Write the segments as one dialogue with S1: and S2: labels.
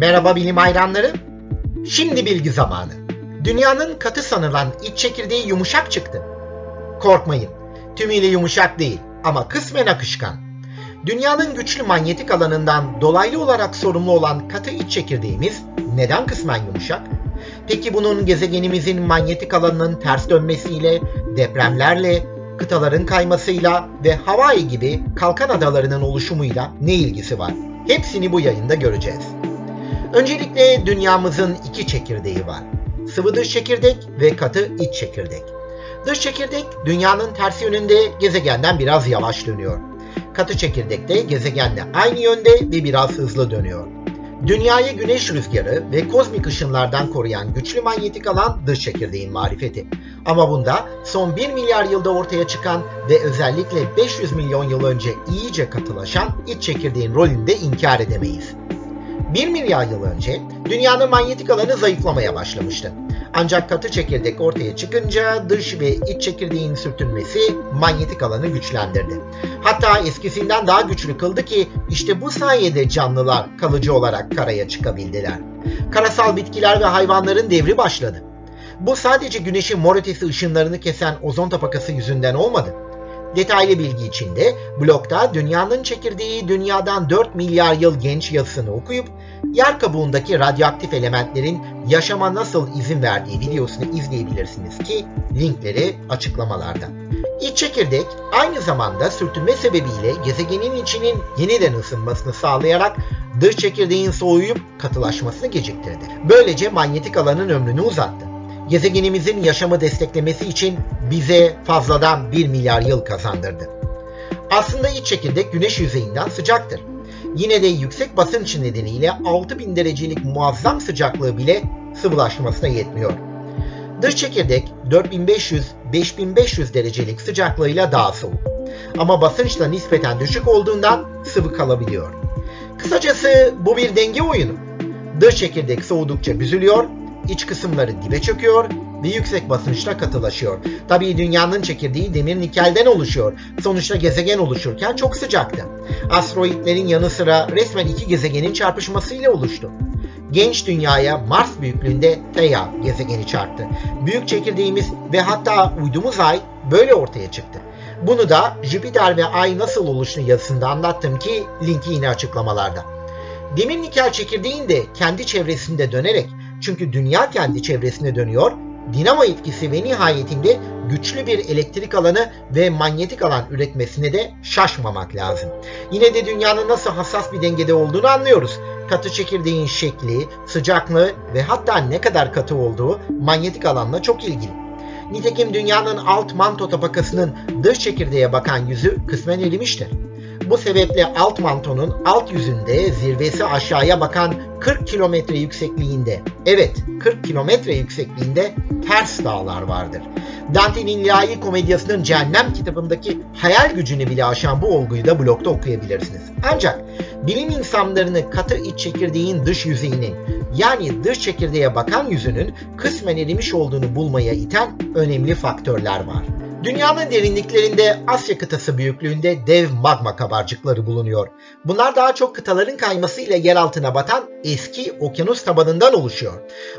S1: Merhaba bilim hayranları. Şimdi bilgi zamanı. Dünyanın katı sanılan iç çekirdeği yumuşak çıktı. Korkmayın. Tümüyle yumuşak değil ama kısmen akışkan. Dünyanın güçlü manyetik alanından dolaylı olarak sorumlu olan katı iç çekirdeğimiz neden kısmen yumuşak? Peki bunun gezegenimizin manyetik alanının ters dönmesiyle, depremlerle, kıtaların kaymasıyla ve Hawaii gibi kalkan adalarının oluşumuyla ne ilgisi var? Hepsini bu yayında göreceğiz. Öncelikle dünyamızın iki çekirdeği var. Sıvı dış çekirdek ve katı iç çekirdek. Dış çekirdek dünyanın ters yönünde gezegenden biraz yavaş dönüyor. Katı çekirdek de gezegenle aynı yönde ve biraz hızlı dönüyor. Dünyayı güneş rüzgarı ve kozmik ışınlardan koruyan güçlü manyetik alan dış çekirdeğin marifeti. Ama bunda son 1 milyar yılda ortaya çıkan ve özellikle 500 milyon yıl önce iyice katılaşan iç çekirdeğin rolünü de inkar edemeyiz. 1 milyar yıl önce dünyanın manyetik alanı zayıflamaya başlamıştı. Ancak katı çekirdek ortaya çıkınca dış ve iç çekirdeğin sürtünmesi manyetik alanı güçlendirdi. Hatta eskisinden daha güçlü kıldı ki işte bu sayede canlılar kalıcı olarak karaya çıkabildiler. Karasal bitkiler ve hayvanların devri başladı. Bu sadece güneşin mor ötesi ışınlarını kesen ozon tabakası yüzünden olmadı. Detaylı bilgi için de blogda dünyanın çekirdeği dünyadan 4 milyar yıl genç yazısını okuyup yer kabuğundaki radyoaktif elementlerin yaşama nasıl izin verdiği videosunu izleyebilirsiniz ki linkleri açıklamalarda. İç çekirdek aynı zamanda sürtünme sebebiyle gezegenin içinin yeniden ısınmasını sağlayarak dış çekirdeğin soğuyup katılaşmasını geciktirdi. Böylece manyetik alanın ömrünü uzattı gezegenimizin yaşamı desteklemesi için bize fazladan 1 milyar yıl kazandırdı. Aslında iç çekirdek güneş yüzeyinden sıcaktır. Yine de yüksek basınç nedeniyle 6000 derecelik muazzam sıcaklığı bile sıvılaşmasına yetmiyor. Dış çekirdek 4500-5500 derecelik sıcaklığıyla daha soğuk. Ama basınç da nispeten düşük olduğundan sıvı kalabiliyor. Kısacası bu bir denge oyunu. Dış çekirdek soğudukça büzülüyor, iç kısımları dibe çöküyor ve yüksek basınçla katılaşıyor. Tabii dünyanın çekirdeği demir nikelden oluşuyor. Sonuçta gezegen oluşurken çok sıcaktı. Asteroidlerin yanı sıra resmen iki gezegenin çarpışmasıyla oluştu. Genç dünyaya Mars büyüklüğünde Theia gezegeni çarptı. Büyük çekirdeğimiz ve hatta uydumuz Ay böyle ortaya çıktı. Bunu da Jüpiter ve Ay nasıl oluştu yazısında anlattım ki linki yine açıklamalarda. Demir nikel çekirdeğin de kendi çevresinde dönerek çünkü dünya kendi çevresine dönüyor, dinamo etkisi ve nihayetinde güçlü bir elektrik alanı ve manyetik alan üretmesine de şaşmamak lazım. Yine de dünyanın nasıl hassas bir dengede olduğunu anlıyoruz. Katı çekirdeğin şekli, sıcaklığı ve hatta ne kadar katı olduğu manyetik alanla çok ilgili. Nitekim dünyanın alt manto tabakasının dış çekirdeğe bakan yüzü kısmen erimiştir. Bu sebeple alt mantonun alt yüzünde zirvesi aşağıya bakan 40 kilometre yüksekliğinde, evet 40 kilometre yüksekliğinde ters dağlar vardır. Dante'nin ilahi komedyasının Cehennem kitabındaki hayal gücünü bile aşan bu olguyu da blogda okuyabilirsiniz. Ancak bilim insanlarını katı iç çekirdeğin dış yüzeyinin yani dış çekirdeğe bakan yüzünün kısmen erimiş olduğunu bulmaya iten önemli faktörler var. Dünyanın derinliklerinde Asya kıtası büyüklüğünde dev magma kabarcıkları bulunuyor. Bunlar daha çok kıtaların kaymasıyla yer altına batan eski okyanus tabanından oluşuyor.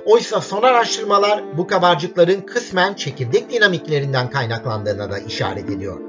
S1: Oysa son araştırmalar bu kabarcıkların kısmen çekirdek dinamiklerinden kaynaklandığına da işaret ediyor.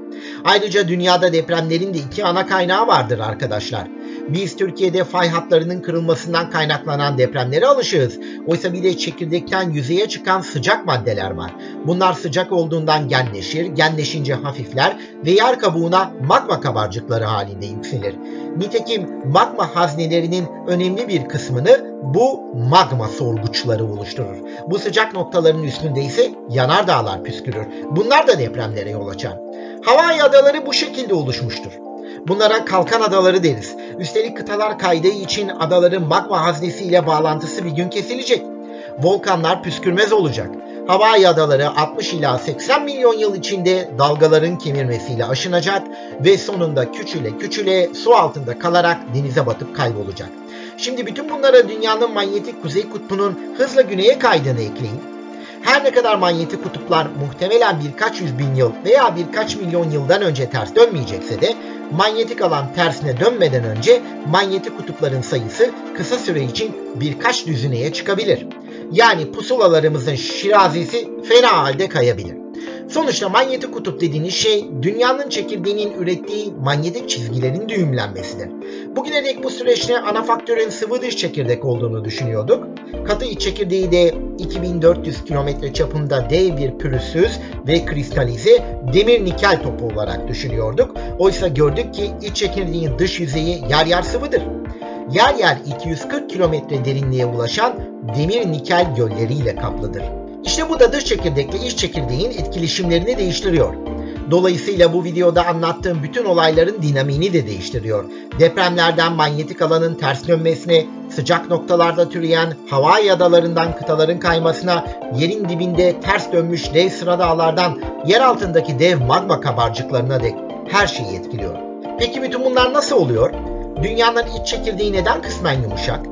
S1: Ayrıca dünyada depremlerin de iki ana kaynağı vardır arkadaşlar. Biz Türkiye'de fay hatlarının kırılmasından kaynaklanan depremlere alışığız. Oysa bir de çekirdekten yüzeye çıkan sıcak maddeler var. Bunlar sıcak olduğundan genleşir, genleşince hafifler ve yer kabuğuna magma kabarcıkları halinde yükselir. Nitekim magma haznelerinin önemli bir kısmını bu magma sorguçları oluşturur. Bu sıcak noktaların üstünde ise yanardağlar püskürür. Bunlar da depremlere yol açar. Hawaii adaları bu şekilde oluşmuştur. Bunlara kalkan adaları deriz. Üstelik kıtalar kaydığı için adaların magma haznesiyle bağlantısı bir gün kesilecek. Volkanlar püskürmez olacak. Hawaii adaları 60 ila 80 milyon yıl içinde dalgaların kemirmesiyle aşınacak ve sonunda küçüle küçüle su altında kalarak denize batıp kaybolacak. Şimdi bütün bunlara dünyanın manyetik kuzey kutbunun hızla güneye kaydığını ekleyin. Her ne kadar manyetik kutuplar muhtemelen birkaç yüz bin yıl veya birkaç milyon yıldan önce ters dönmeyecekse de manyetik alan tersine dönmeden önce manyetik kutupların sayısı kısa süre için birkaç düzineye çıkabilir. Yani pusulalarımızın şirazesi fena halde kayabilir. Sonuçta manyetik kutup dediğiniz şey dünyanın çekirdeğinin ürettiği manyetik çizgilerin düğümlenmesidir. Bugüne dek bu süreçte ana faktörün sıvı dış çekirdek olduğunu düşünüyorduk. Katı iç çekirdeği de 2400 kilometre çapında dev bir pürüzsüz ve kristalize demir nikel topu olarak düşünüyorduk. Oysa gördük ki iç çekirdeğin dış yüzeyi yer yer sıvıdır. Yer yer 240 kilometre derinliğe ulaşan demir nikel gölleriyle kaplıdır. İşte bu da dış çekirdekle iç çekirdeğin etkileşimlerini değiştiriyor. Dolayısıyla bu videoda anlattığım bütün olayların dinamiğini de değiştiriyor. Depremlerden manyetik alanın ters dönmesine, sıcak noktalarda türeyen Hawaii adalarından kıtaların kaymasına, yerin dibinde ters dönmüş dev sıra dağlardan yer altındaki dev magma kabarcıklarına dek her şeyi etkiliyor. Peki bütün bunlar nasıl oluyor? Dünyanın iç çekirdeği neden kısmen yumuşak?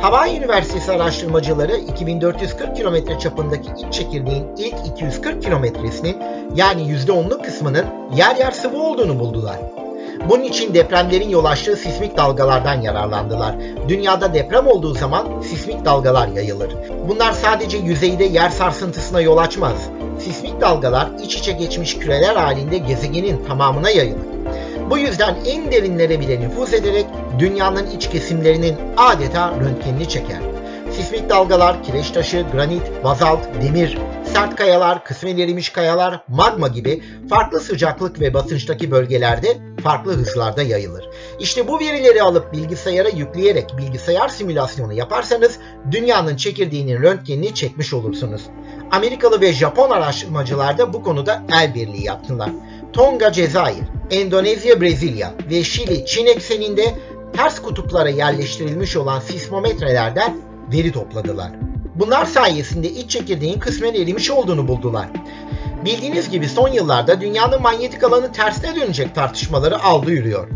S1: Hawaii Üniversitesi araştırmacıları 2440 kilometre çapındaki iç çekirdeğin ilk 240 kilometresinin yani %10'luk kısmının yer yer sıvı olduğunu buldular. Bunun için depremlerin yol açtığı sismik dalgalardan yararlandılar. Dünyada deprem olduğu zaman sismik dalgalar yayılır. Bunlar sadece yüzeyde yer sarsıntısına yol açmaz. Sismik dalgalar iç içe geçmiş küreler halinde gezegenin tamamına yayılır. Bu yüzden en derinlere bile nüfuz ederek dünyanın iç kesimlerinin adeta röntgenini çeker. Sismik dalgalar, kireç taşı, granit, bazalt, demir, sert kayalar, kısmen erimiş kayalar, magma gibi farklı sıcaklık ve basınçtaki bölgelerde farklı hızlarda yayılır. İşte bu verileri alıp bilgisayara yükleyerek bilgisayar simülasyonu yaparsanız dünyanın çekirdeğinin röntgenini çekmiş olursunuz. Amerikalı ve Japon araştırmacılar da bu konuda el birliği yaptılar. Tonga, Cezayir, Endonezya, Brezilya ve Şili, Çin ekseninde ters kutuplara yerleştirilmiş olan sismometrelerden veri topladılar. Bunlar sayesinde iç çekirdeğin kısmen erimiş olduğunu buldular. Bildiğiniz gibi son yıllarda dünyanın manyetik alanı tersine dönecek tartışmaları aldı yürüyor.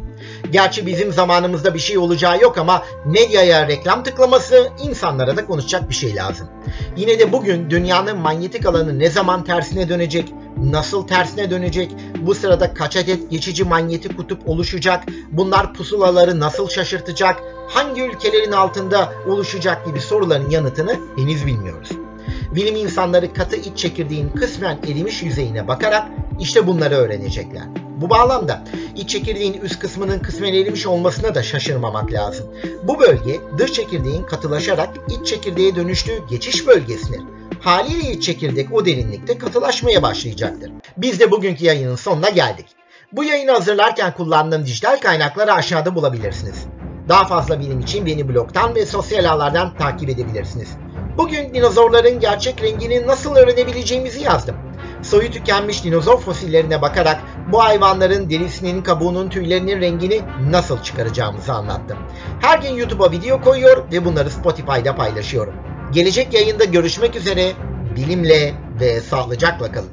S1: Gerçi bizim zamanımızda bir şey olacağı yok ama medyaya reklam tıklaması insanlara da konuşacak bir şey lazım. Yine de bugün dünyanın manyetik alanı ne zaman tersine dönecek, nasıl tersine dönecek, bu sırada kaç adet geçici manyetik kutup oluşacak, bunlar pusulaları nasıl şaşırtacak, hangi ülkelerin altında oluşacak gibi soruların yanıtını henüz bilmiyoruz. Bilim insanları katı iç çekirdeğin kısmen erimiş yüzeyine bakarak işte bunları öğrenecekler. Bu bağlamda iç çekirdeğin üst kısmının kısmen erimiş olmasına da şaşırmamak lazım. Bu bölge dış çekirdeğin katılaşarak iç çekirdeğe dönüştüğü geçiş bölgesidir. Haliyle iç çekirdek o derinlikte katılaşmaya başlayacaktır. Biz de bugünkü yayının sonuna geldik. Bu yayını hazırlarken kullandığım dijital kaynakları aşağıda bulabilirsiniz. Daha fazla bilim için beni blogdan ve sosyal ağlardan takip edebilirsiniz. Bugün dinozorların gerçek rengini nasıl öğrenebileceğimizi yazdım. Soyu tükenmiş dinozor fosillerine bakarak bu hayvanların derisinin, kabuğunun, tüylerinin rengini nasıl çıkaracağımızı anlattım. Her gün YouTube'a video koyuyor ve bunları Spotify'da paylaşıyorum. Gelecek yayında görüşmek üzere, bilimle ve sağlıcakla kalın.